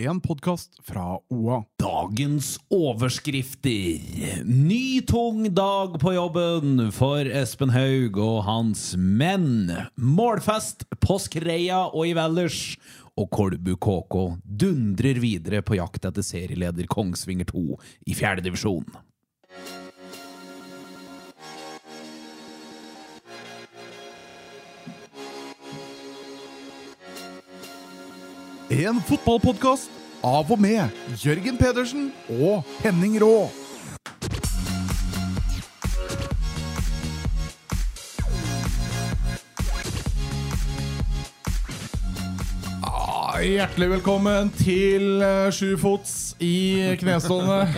En podkast fra OA. Dagens overskrifter. Ny tung dag på jobben for Espen Haug og hans menn. Målfest på Skreia og i Valdres. Og Kolbu KK dundrer videre på jakt etter serieleder Kongsvinger 2 i fjerde En fotballpodkast av og med Jørgen Pedersen og Henning Rå. Ah, Hjertelig velkommen til uh, Sjufots i knestående.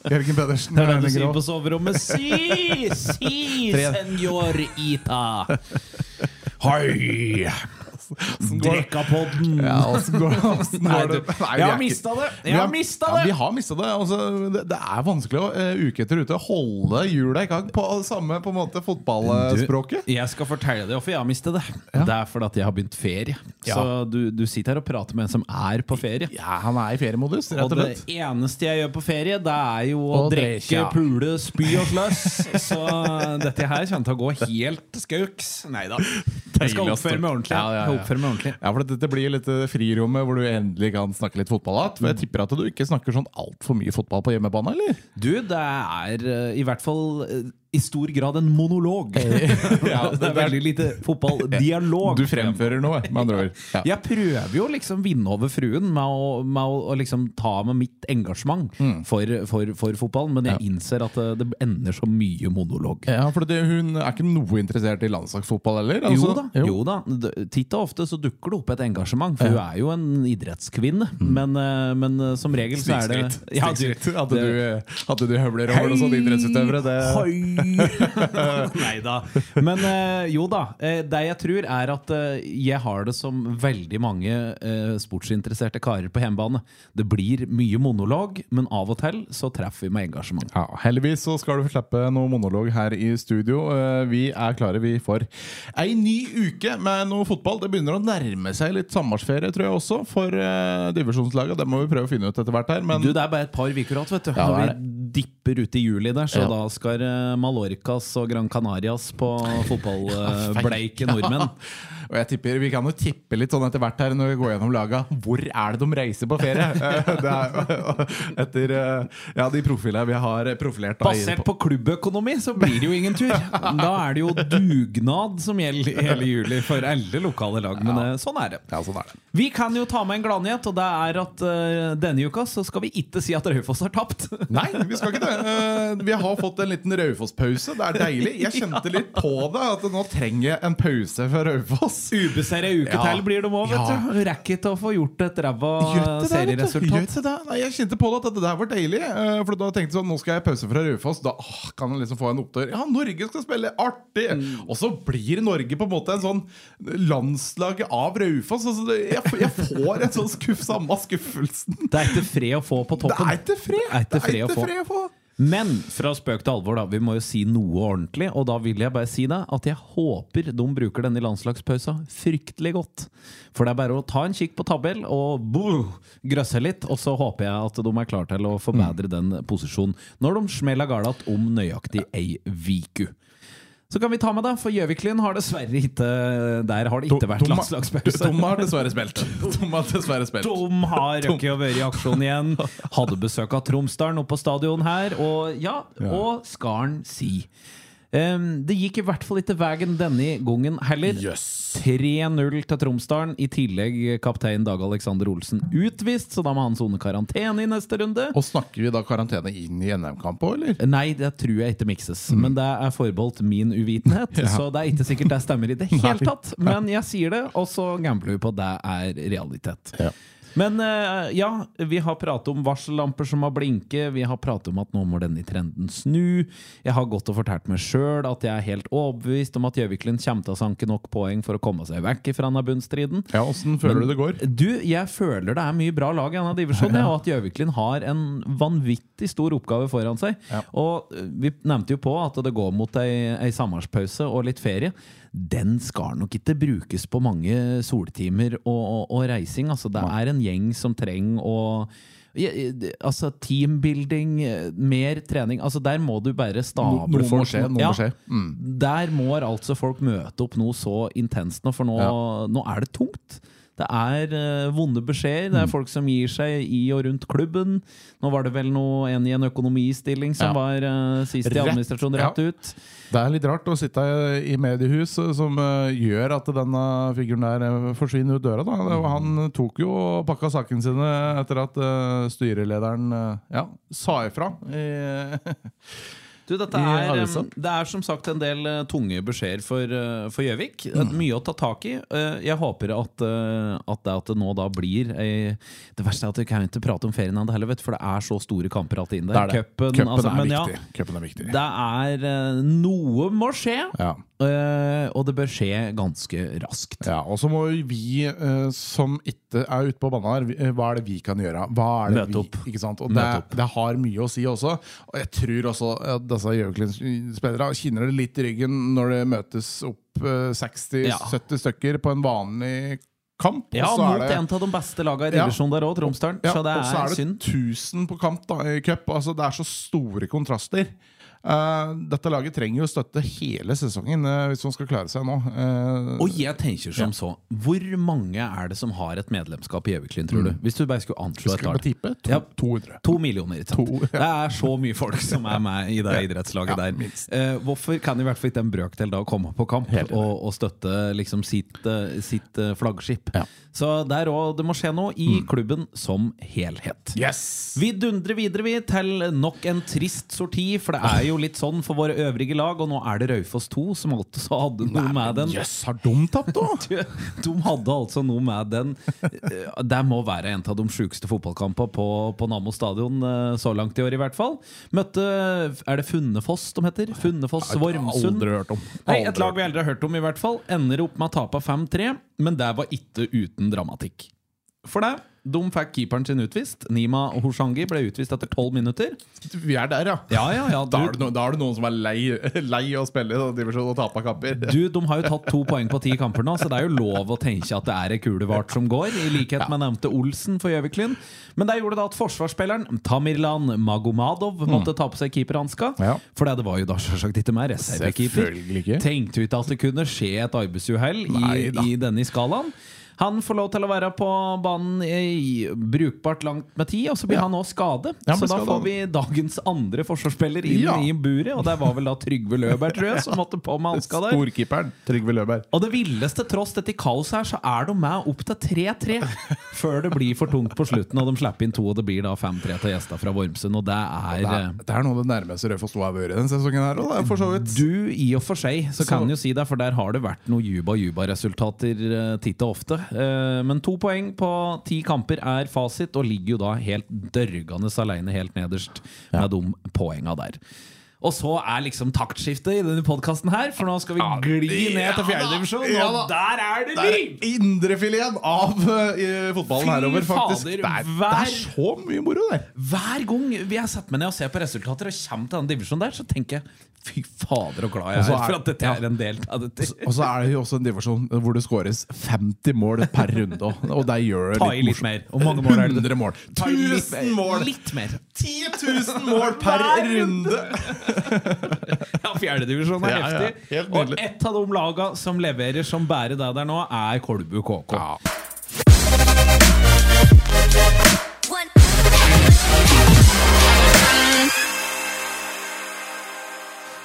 Eh, Jørgen Pedersen Det er det du sier på soverommet. Si, si, senor Ita. Hei! Det? Drekkapodden. Ja, åssen går, det? Nei, vi jeg er har ikke- mista det! Jeg har mista Ja, vi det! har mista det. Altså, det. Det er vanskelig å uh, uke etter ute holde hjula i gang på samme på en måte fotballspråket. Jeg skal fortelle deg hvorfor jeg har mistet det. Det er fordi at jeg har begynt ferie. Så du, du sitter her og prater med en som er på ferie. Ja, han er i feriemodus, rett Og og det slett. eneste jeg gjør på ferie, det er jo å Å drikke, drikke. pule, spy og sløss. Så dette her kommer til å gå helt skauks. Nei da. Jeg skal oppføre meg ordentlig. Ja, oppføre meg ordentlig. Ja, for Dette blir litt eh, frirommet hvor du endelig kan snakke litt fotball igjen. For jeg tipper at du ikke snakker sånn altfor mye fotball på hjemmebane, eller? Du, det er eh, i hvert fall eh, i stor grad en monolog. Ja, det er veldig lite fotballdialog. Du fremfører noe, med andre ord. Ja. Jeg prøver jo liksom vinne over fruen med å, med å, liksom ta med mitt engasjement Mm. for, for, for fotballen, men jeg innser at det, det ender så mye monolog. Ja, for det, Hun er ikke noe interessert i landslagsfotball heller? jo altså? da, jo. da. Titt og ofte så dukker det opp et engasjement, for hun er jo en idrettskvinne. Men, eh, men eh, som regel så er det Mm. Snikskritt. Ja, du- Hadde, du, hadde du høvler over noen sånne idrettsutøvere? Det... Nei da. Men eh, jo da. eh, det jeg tror, er at eh, jeg har det som veldig mange sportsinteresserte karer på hjemmebane. Det blir mye monolog, men av og til så treffer vi med engasjement. Ja, Heldigvis så skal du slippe noe monolog her i studio. Vi er klare vi for ei ny uke med noe fotball. Det begynner å nærme seg litt sommerferie, tror jeg også, for uh, divisjonslaget. Det må vi prøve å finne ut etter hvert her. Men Du, Det er bare et par uker igjen, vet du. Ja, det er vi dipper ut i juli der, så Ja. da skal eh, Mallorcas og Gran Canarias på fotballbleike nordmenn. Og jeg tipper, Vi kan jo tippe litt sånn etter hvert her når vi går gjennom laga. Hvor er det de reiser på ferie? Eh, det er, etter eh, ja, de profilene vi har profilert. da Basert på klubbøkonomi så blir det jo ingen tur. Da er det jo dugnad som gjelder hele juli for alle lokale lag. Men ja. sånn er det. Ja, sånn er det. Vi kan jo ta med en gladnyhet, og det er at uh, denne uka så skal vi ikke si at Raufoss har tapt. Nei, vi skal ikke det. Uh, Vi har fått en liten Raufoss-pause. Det er deilig. Jeg kjente litt på det, at nå trenger jeg en pause fra Raufoss. Ubeseira uke Ja. til blir de òg, vet Ja. du. Rekker ikke å få gjort et ræva ikke det, serieresultat. det. Nei, jeg kjente på det at det der var deilig. eh, For da tenkte jeg sånn, nå skal jeg pause fra Raufoss. Da åh, kan jeg liksom få en opptur. Ja, Norge skal spille! Artig! Og så blir Norge på en måte en sånn landslaget av Raufoss. Altså, jeg, jeg får en sånn skuff, samme skuffelsen. Det er ikke fred å få på toppen. Det er ikke fred! Det er ikke fred å få. fred å få. Men fra spøk til alvor, da. Vi må jo si noe ordentlig. Og da vil jeg bare si deg at jeg håper de bruker denne landslagspausa fryktelig godt. For det er bare å ta en kikk på tabell og grøsse litt. Og så håper jeg at de er klar til å forbedre den posisjonen når de smeller galt om nøyaktig ei viku. Så kan vi ta med da, for Gjøviklin har dessverre ikke Der har det ikke vært landslagspause. Tom har dessverre spilt. Tom har dessverre spilt. Tom har røkket å være i aksjon igjen. Hadde besøk av Tromsdalen oppe på stadion her. Og ja, og skal han si. Ehm, det gikk i hvert fall ikke veien denne gangen heller. Yes. 3-0 til Tromsdalen. I tillegg kaptein Dag Alexander Olsen utvist, så da må han sone karantene i neste runde. Og snakker vi da karantene inn i NM-kamp òg, eller? Nei, det tror jeg ikke mikses. Men det er forbeholdt min uvitenhet. Mm. Ja. Så det er ikke sikkert det stemmer i det hele tatt. Men jeg sier det, og så gambler vi på at det er realitet. Ja. Men eh, ja, vi har pratet om varsellamper som har blinket. Vi har pratet om at nå må denne trenden snu. Jeg har gått og fortalt meg sjøl at jeg er helt overbevist om at Gjøviklund kommer til å sanke nok poeng for å komme seg vekk fra denne bunnstriden. Ja, Åssen føler du det går? Du, jeg føler det er mye bra lag i denne divisjonen, ja, og at Gjøviklund har en vanvittig stor oppgave foran seg. Ja. Og eh, vi nevnte jo på at det går mot ei, ei sommerspause og litt ferie. Den skal nok ikke brukes på mange soltimer og, og, og reising. Altså, det er en en gjeng som trenger å Altså teambuilding, eh, mer trening altså Der må du bare stable noe må folk. skje. Noe Ja, må skje. Mm. Der må altså folk møte opp noe så intenst nå, for nå, nå er det tungt. Det er uh, vonde beskjeder. Mm. Det er folk som gir seg i og rundt klubben. Nå var det vel noe, en i en økonomistilling som Ja. var uh, sist i administrasjonen ja. rett ut. Det er litt rart å sitte i mediehus eh, som eh, gjør at denne figuren der eh, forsvinner ut døra. Da. Han tok jo og pakka sakene sine etter at eh, styrelederen ja, sa ifra. I, Du, dette er, det er som sagt en del eh, tunge beskjeder for, eh, for Gjøvik. Er Mye å ta tak i. Eh, jeg håper at, at, det, at det nå da blir Det verste er at vi kan ikke prate om ferien ennå heller, for det er så store kamper alltid inn der. er. Cupen, altså, er ja, viktig. Er viktig. det er Noe må skje, Ja. Eh, og det bør skje ganske raskt. Ja, og så må vi uh, som ikke er ute på banen her, eh, hva er det vi kan gjøre? Hva er det Møte opp. vi, ikke sant? Og det, det har mye å si også. Og jeg tror også at disse Gjøviklin-spillerne kjenner det litt i ryggen når det møtes opp uh, 60-70 Ja. stykker på en vanlig kamp. Ja, er mot det- en av de beste lagene i Ja. divisjonen der òg, Tromsdalen. Ja, så det og så er, er det synd. 1000 på kamp da, i cup. Altså, det er så store kontraster. Eh, dette laget trenger jo støtte hele sesongen eh, hvis man skal klare seg nå. Eh, Og jeg tenker som så Hvor mange er det som har et medlemskap i Gjøviklyn, tror du? Hvis du bare skulle anslå et tall. tippe? To, Ja. 200. To millioner. To, ja. Det er så mye folk som er med i det idrettslaget Ja, der. Eh, hvorfor kan i hvert fall ikke en brøkdel da komme på kamp og, og støtte liksom sitt, sitt flaggskip? Ja. Mm. Så der òg, det må skje noe i klubben som helhet. Yes! Vi dundrer videre vi til nok en trist sorti, for det er jo litt sånn for våre øvrige lag, og nå er det Raufoss 2 som alltid så hadde noe med den. Jøss, har de tapt òg? De de hadde altså noe med den eh, Det må være en av de sjukeste fotballkampene på, på Nammo stadion eh, så langt i år, i hvert fall. Møtte Er det Funnefoss de heter? Funnefoss Vormsund. Aldri hørt om. Nei, Et lag vi aldri har hørt om, i hvert fall. Ender opp med å tape 5-3, men det var ikke uten dramatikk. For det, de fikk keeperen sin utvist. Nima Hoshangi ble utvist etter tolv minutter. Vi er der, ja. Ja, ja, ja Da er, det no, da er det noen som er lei, lei å spille i denne divisjonen og tape kamper. du, De har jo tatt to poeng på ti kamper nå, så det er jo lov å tenke at det er ei kulevart som går, i likhet med nevnte Olsen for Gjøviklin. Men det gjorde da at forsvarsspilleren Tamirlan Magomadov måtte ta på seg keeperhanska. Ja. For det var jo da selvsagt ikke mer reservekeeper. Tenkte jo ikke at det kunne skje et arbeidsuhell i, i denne skalaen. Han får lov til å være på banen i brukbart langt med tid, og så blir Ja. han òg skade. Ja, så da skade, får vi dagens andre forsvarsspiller inn Ja. i buret, og der var vel da Trygve Løberg, tror jeg, som måtte på med hanska der. Storkeeperen Trygve Løberg. Og det villeste, tross dette kaoset her, så er de med opp til 3-3 før det blir for tungt på slutten, og de slipper inn to, og det blir da 5-3 til gjester fra Vormsund, og det er Det er, det er noe av det nærmeste Raufoss 2 har vært denne sesongen her òg, for så vidt. Du, i og for seg, så kan Så- kan jo si det, for der har det vært noen juba-juba-resultater uh, titt og ofte. Eh, men to poeng på ti kamper er fasit, og ligger jo da helt dørgende aleine helt nederst med de poenga der. Og så er liksom taktskiftet i denne podkasten her, for nå skal vi gli ned til fjerdedivisjon, Ja og der er det liv! indrefileten av uh, fotballen Fy herover, faktisk. fader, det, er, det er så mye moro der. Hver gang vi har satt meg ned og ser på resultater og kommer til denne divisjonen der, så tenker jeg fy fader og glad jeg er er- for at dette er en del av dette. Og så er det jo også en divisjon hvor det skåres 50 mål per runde. Og, det gjør det Ta i litt mer. Hvor mange mål er det? 100 mål. Ta i litt 1000 mer. mål! Litt mer. 10 000 mål per runde! Ja, Fjerdedivisjon er Ja, ja. heftig. Helt Og ett av de laga som leverer som bærer deg der nå, er Kolbu KK. Ja.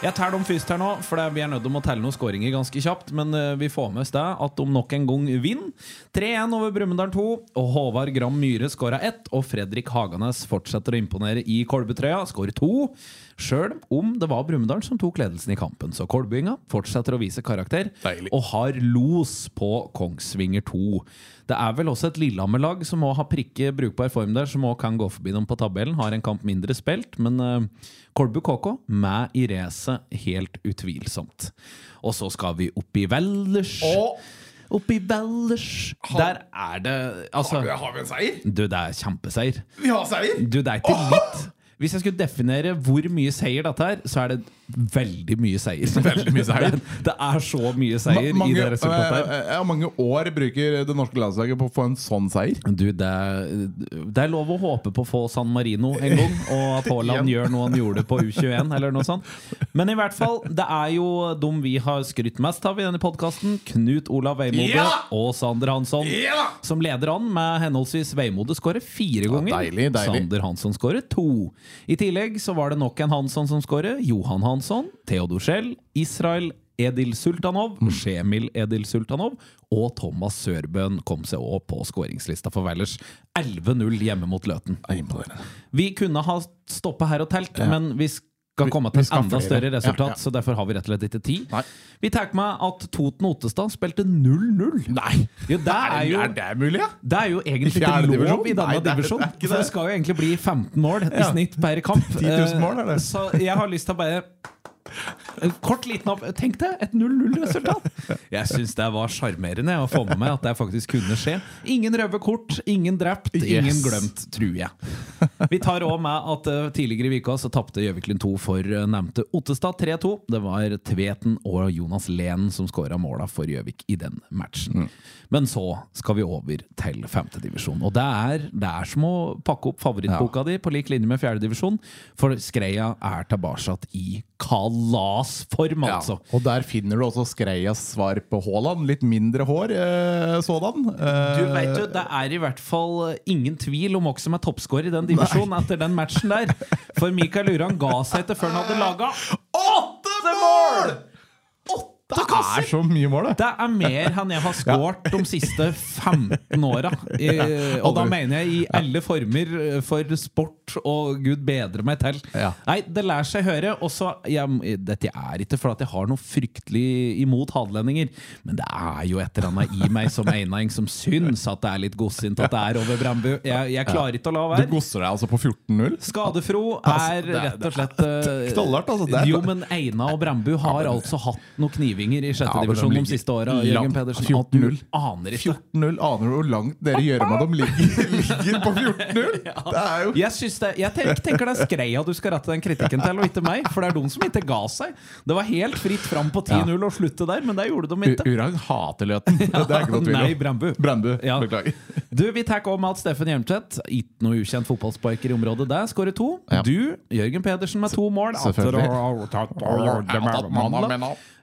Jeg teller dem først her nå, for vi er nødt til å telle noen skåringer ganske kjapt. Men eh, vi får med oss det at de nok en gang vinner. 3-1 over Brumunddal 2. Og Håvard Gram Myhre skåra ett. Og Fredrik Haganes fortsetter å imponere i Kolbetrøya. skårer to. Sjøl om det var Brumunddal som tok ledelsen i kampen. Så kolbyinga fortsetter å vise karakter. Deilig. Og har los på Kongsvinger 2. Det er vel også et Lillehammer-lag som må ha prikke brukbar form der, som også kan gå forbi dem på tabellen. Har en kamp mindre spilt, men uh, Kolbu KK med i racet, helt utvilsomt. Og så skal vi opp i Valdres. I Valdres. Der er det Altså, har vi, har vi en seier? du, det er kjempeseier. Vi har seier! Du, det er ikke litt Hvis jeg skulle definere hvor mye seier dette er, så er det veldig mye seier. Veldig mye seier. Det, det er så mye seier Ma- mange, i det resultatet her. eh, ja, mange år bruker det norske landslaget på å få en sånn seier. Du, det er, det er lov å håpe på å få San Marino en gang, og at Haaland gjør noe han gjorde på U21, eller noe sånt. Men i hvert fall, det er jo dem vi har skrytt mest av i denne podkasten. Knut Olav Veimode Ja! og Sander Hansson. Ja! Som leder an med henholdsvis Veimode skårer fire ganger. deilig, deilig. Sander Hansson skårer to. I tillegg så var det nok en Hansson som skårer. Johan Hansson, Theodor Schell, Israel Edil Sultanov, Mm. Shemil Edil Sultanov og Thomas Sørbøen kom seg òg på skåringslista for Weilers. 11-0 hjemme mot Løten. Vi kunne ha stoppa her og telt, Ja. men vi skal Vi- komme til et enda større resultat, Ja, ja. så derfor har vi rett og slett ikke tid. Nei. Vi tar med at Toten Ottestad spilte 0-0. Nei! Jo, det er jo er det mulig, ja? det er jo egentlig ikke lov divisjon? i denne divisjonen. det det skal jo egentlig bli 15 mål i snitt per kamp. 10 000 mål, er det. Eh, Så jeg har lyst til å bare Kort liten opp Tenk deg et 0-0-resultat! Jeg syns det var sjarmerende å få med meg at det faktisk kunne skje. Ingen røde kort, ingen drept, ingen Yes. glemt, tror jeg. Vi tar òg med at eh, tidligere i uka så tapte Gjøviklund 2 for eh, nevnte Ottestad 3-2. Det var Tveten og Jonas Lehn som skåra måla for Gjøvik i den matchen. Men så skal vi over til femtedivisjon. Og det er, det er som å pakke opp favorittboka di på lik linje med fjerdedivisjon, for Skreia er tilbake i kalasform, altså. Og der finner du også Skreias svar på Haaland. Litt mindre hår eh, sådan. Eh, Du vet jo, Det er i hvert fall eh, ingen tvil om hvem som er toppskårer i den divisjonen etter den matchen der. For Mikael Uran ga seg etter før han hadde laga Åtte mål! Det kasser! er så mye mål, det. Det er mer enn jeg har skåret de siste 15 åra. Og da mener jeg i alle former for sport, og gud bedre meg til. Nei, det lærer seg høre. Også, jeg, dette er ikke for at jeg har noe fryktelig imot hadelendinger, men det er jo et eller annet i meg som einang som syns at det er litt godsint at det er over Brandbu. Jeg, jeg klarer ikke å la Du være. gosser deg altså på 14-0? Skadefro Altså, er rett og slett eh, knallhardt, altså. Det Jo, men Eina og Brandbu har altså hatt noen knivinger i sjette Ja, divisjon de siste åra. Jørgen Pedersen, 14-0. aner ikke. 14-0. Aner du hvor langt dere Gjørma de ligger, ligger på 14-0? Det er jo Jeg, det, jeg tenker, tenker det er Skreia du skal rette den kritikken til, og ikke meg. For det er de som ikke ga seg. Det var helt fritt fram på 10-0 og slutte der, men det gjorde de ikke. Urang hater Løten. Det er ikke noe tvil om. Nei, Brandbu. Brandbu. Ja. Beklager. Du, Vi tar om med at Steffen Hjelmtvedt, ikke noe ukjent fotballsparker i området, der skårer to. Ja. Du, Jørgen Pedersen med to mål.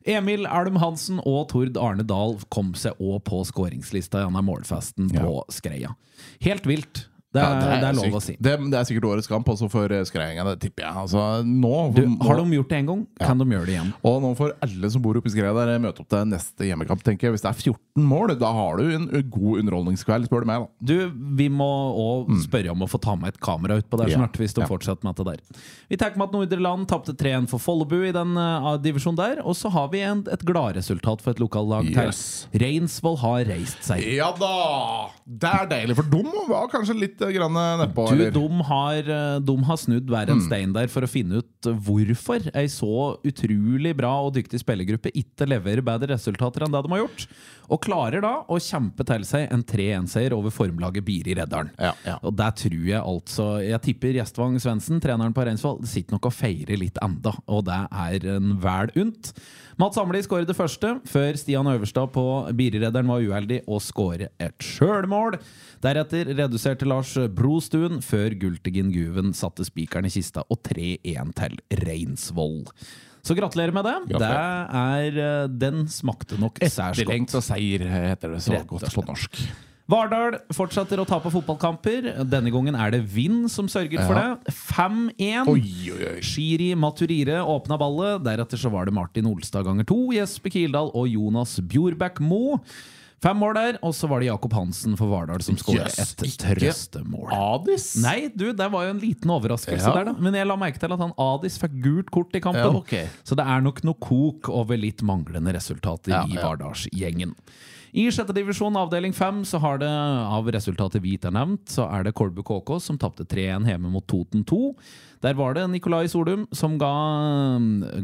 Emil Elm Hansen og Tord Arne Dahl kom seg òg på skåringslista gjennom målfesten på Skreia. Helt vilt. Det er, Ja, det er lov sykt. å si. Det, det er sikkert årets kamp også for eh, Skreienga, det tipper jeg. Altså, nå, Du, har de gjort det en gang, kan de gjøre det igjen. Og nå får alle som bor oppe i Skreia der møte opp til neste hjemmekamp. tenker jeg Hvis det er 14 mål, da har du en god underholdningskveld, spør du meg. da Du, Vi må òg spørre om å få ta med et kamera utpå der Mm. Ja. snart. hvis de Ja. fortsetter med det der Vi tar med at Nordre Land tapte 3-1 for Follebu i den uh, divisjonen der. Og så har vi en, et gladresultat for et lokallag Yes. til. Reinsvoll har reist seg. Ja da! Det er deilig, for dem. var kanskje litt eh, grann nedpå. Du, de har, eh, de har snudd hver Mm. en stein der for å finne ut hvorfor ei så utrolig bra og dyktig spillergruppe ikke leverer bedre resultater enn det de har gjort. Og klarer da å kjempe til seg en 3-1-seier over formlaget Biri Reddaren. Ja, ja. Og der tror jeg altså Jeg tipper Gjestvang Svendsen, treneren på Reinsvoll, sitter nok og feirer litt enda, og det er en vel unt. Mats Hamli skårer det første, før Stian Øverstad på Biriredderen var uheldig og skåre et sjølmål. Deretter reduserte Lars Brostuen, før Gultegin Guven satte spikeren i kista og 3-1 til Reinsvoll. Så gratulerer med det. Gratulerer. Det er, eh, den smakte nok særs godt. Etterlengta seier, heter det så Rett godt på norsk. Vardal fortsetter å tape fotballkamper. Denne gangen er det Vind som sørger for det. 5-1. Oi, oi, oi. Shiri Maturire åpna ballet. Deretter så var det Martin Olstad ganger to, Jesper Kildahl og Jonas Bjorbæk Mo. Fem mål der, og så var det Jakob Hansen for Vardal som skåret yes, et trøstemål. Adis? Nei, du, det var jo en liten overraskelse Ja. der, da. Men jeg la merke til at han Adis fikk gult kort i kampen. Ja, okay. Så det er nok noe kok over litt manglende resultater Ja, i. Vardalsgjengen. I sjette divisjon, avdeling fem, så har det av resultatet vi ikke har nevnt, så er det Kolbu KK som tapte 3-1 hjemme mot Toten 2. Der var det Nikolai Solum som ga,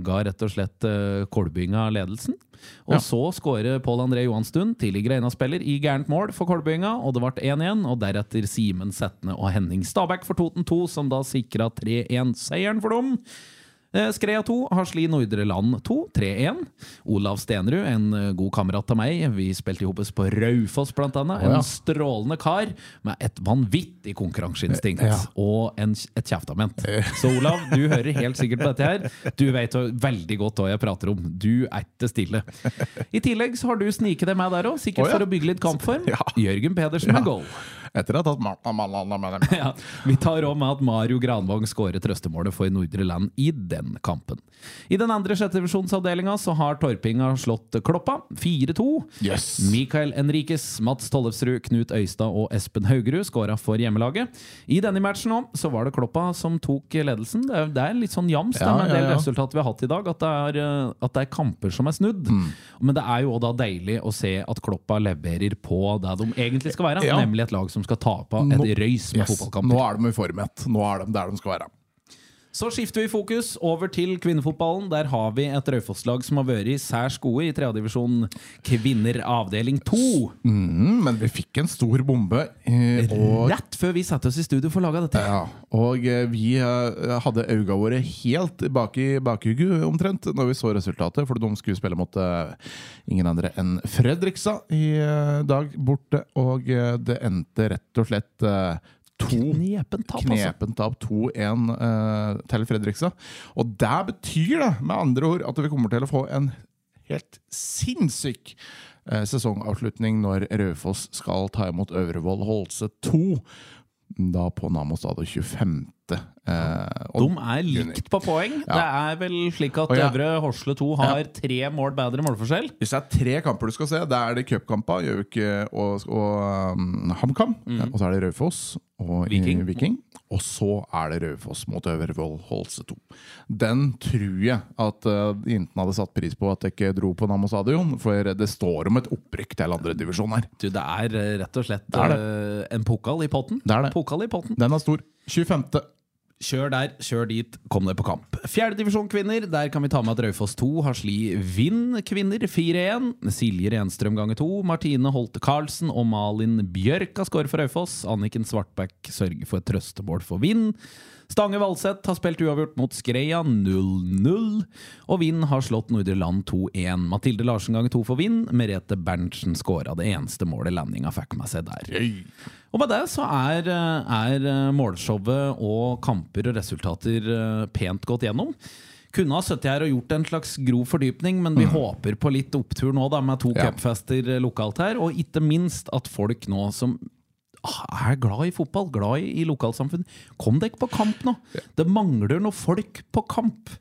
ga rett og slett eh, Kolbynga ledelsen. Og Ja. så skårer Pål André Johanstuen, tidligere Eina-spiller, i gærent mål for Kolbynga, og det ble 1-1. Og deretter Simen Setne og Henning Stabæk for Toten 2, som da sikra 3-1-seieren for dem. Eh, Skreia 2, Hasli Nordre Land 2, 3-1. Olav Stenerud, en eh, god kamerat av meg. Vi spilte i hopes på Raufoss, blant annet. Ja. En strålende kar med et vanvittig konkurranseinstinkt Ja. og en, et kjeftament. Så Olav, du hører helt sikkert på dette her. Du vet veldig godt hva jeg prater om. Du er ikke stille. I tillegg så har du sniket deg med der òg, sikkert oh, ja. for å bygge litt kampform. Jørgen Pedersen med goal. Etter ma- Ja, vi tar òg med at Mario Granvang skårer trøstemålet for Nordre Land i den kampen. I den andre sjettedivisjonsavdelinga så har Torpinga slått Kloppa 4-2. Yes. Mikael Enrikes, Mats Tollefsrud, Knut Øystad og Espen Haugerud skåra for hjemmelaget. I denne matchen òg så var det Kloppa som tok ledelsen. Det er, det er litt sånn jams det Ja, med en del ja, resultat vi har hatt i dag, at det er, eh, at det er kamper som er snudd. Mm. Men det er jo òg da deilig å se at Kloppa leverer på det de egentlig skal være, nemlig et lag som skal tape Nå- et røys med Yes. fotballkamper. Nå er de i formett. Nå er de der de skal være. Så skifter vi fokus over til kvinnefotballen. Der har vi et Raufoss-lag som har vært særs gode i tredjedivisjon kvinner avdeling 2. Mm, men vi fikk en stor bombe. eh, Og, Rett før vi satte oss i studio for å lage dette. ja, og eh, vi eh, hadde øynene våre helt bak i bakhugget omtrent når vi så resultatet. For de skulle spille mot ingen andre enn Fredrikstad i dag borte. Og det endte rett og slett to Knepen tap. Knepen tap 2-1 uh, til Fredrikstad. Og det betyr det, med andre ord, at vi kommer til å få en helt sinnssyk uh, sesongavslutning når Raufoss skal ta imot Øvrevoll Holse 2. Da på Namo stadion 25. Eh, De er likt på poeng. Det er vel slik at ja. Øvre Horsle 2 har tre mål bedre målforskjell. Hvis det er tre kamper du skal se, da er det cupkamper, Gjøvik og, og um, HamKam. Og så er det Raufoss og Mm. Viking. Viking. Og så er det Raufoss mot Øvrevoll Holse 2. Den tror jeg at uh, jentene hadde satt pris på at jeg ikke dro på Nammo stadion, for det står om et opprykk til andredivisjon her. Du, det er eh, rett og slett Det er det. en pokal i potten. Det er det. Pokal i potten. Den er stor. 25. Kjør der, kjør dit, kom deg på kamp. Fjerdedivisjon kvinner, der kan vi ta med at Raufoss 2 har sli Vind kvinner 4-1. Silje Renstrøm ganger 2. Martine Holte Karlsen og Malin Bjørk har skåret for Raufoss. Anniken Svartbæk sørger for et trøstemål for Vind. Stange Valseth har spilt uavgjort mot Skreia 0-0. Og Vind har slått Nordre Land 2-1. Mathilde Larsen ganger 2 for Vind. Merete Berntsen skåra det eneste målet landinga fikk med seg der. Og med det så er, er eh, målshowet og kamper og resultater eh, pent gått gjennom. Kunne ha sittet her og gjort en slags grov fordypning, men vi håper på litt opptur nå da med to Ja. cupfester eh, lokalt her. Og ikke minst at folk nå som er glad i fotball, glad i, i lokalsamfunn, kom dere på kamp nå! Det mangler noe folk på kamp!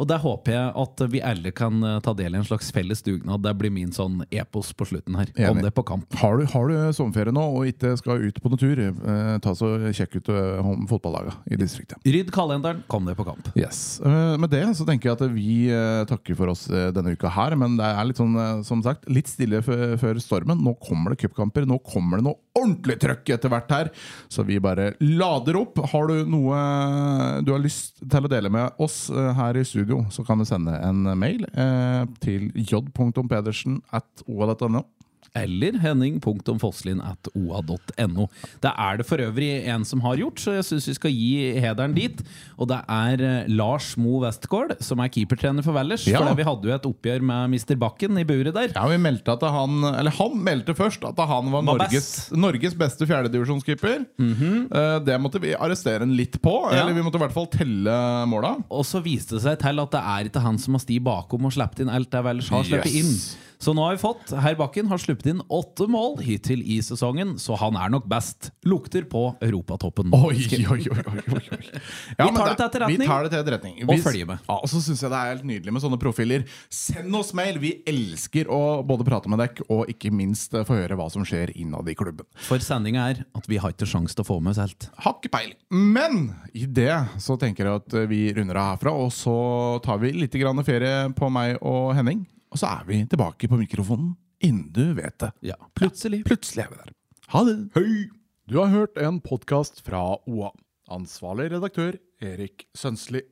Og der håper jeg at vi alle kan eh, ta del i en slags felles dugnad. Det blir min sånn epos på slutten her. Kom Om det på kamp. Har du, har du sommerferie nå og ikke skal ut på noen tur, eh, ta så sjekk ut om fotballaget i distriktet. Rydd kalenderen, kom deg på kamp. Yes. Eh, Med det så tenker jeg at vi eh, takker for oss eh, denne uka her. Men det er litt sånn, eh, som sagt, litt stille før stormen. Nå kommer det cupkamper. Nå kommer det noe ordentlig trøkk etter hvert her. Så vi bare lader opp. Har du noe du har lyst til å dele med oss eh, her i studio, så kan du sende en mail eh, til j.pedersen at oa.no. Eller henning.fosslin.oa.no. Det er det for øvrig en som har gjort, så jeg syns vi skal gi hederen dit. Og det er eh, Lars Mo Westgård, som er keepertrener for Valdres. Ja. For vi hadde jo et oppgjør med Mr. Bakken i buret der. Ja, vi meldte at han Eller han meldte først at han var, Var Norges, best. Norges beste fjerdedivisjonskeeper. Eh, det måtte vi arrestere han litt på. Ja. Eller vi måtte i hvert fall telle måla. Og så viste det seg til at det er ikke han som har sti bakom og sluppet inn alt det Valdres har sluppet Yes. inn. Så nå har vi fått Herr Bakken har sluppet inn åtte mål hittil i sesongen, så han er nok best. Lukter på europatoppen. Oi, oi, oi, oi, oi. Ja, Vi tar det etterretning. Vi tar det til etterretning. Og Vi- følger med. Ja, og så syns jeg det er helt nydelig med sånne profiler. Send oss mail! Vi elsker å både prate med dere og ikke minst eh, få høre hva som skjer innad i klubben. For sendinga er at vi har ikke sjanse til å få med oss helt. Har ikke peiling. Men i det så tenker jeg at vi runder av herfra, og så tar vi litt grann ferie på meg og Henning. Og så er vi tilbake på mikrofonen innen du vet det. Ja, plutselig. Plutselig er vi der. Ha det. Hei! Du har hørt en podkast fra OA. Ansvarlig redaktør Erik Sønsli.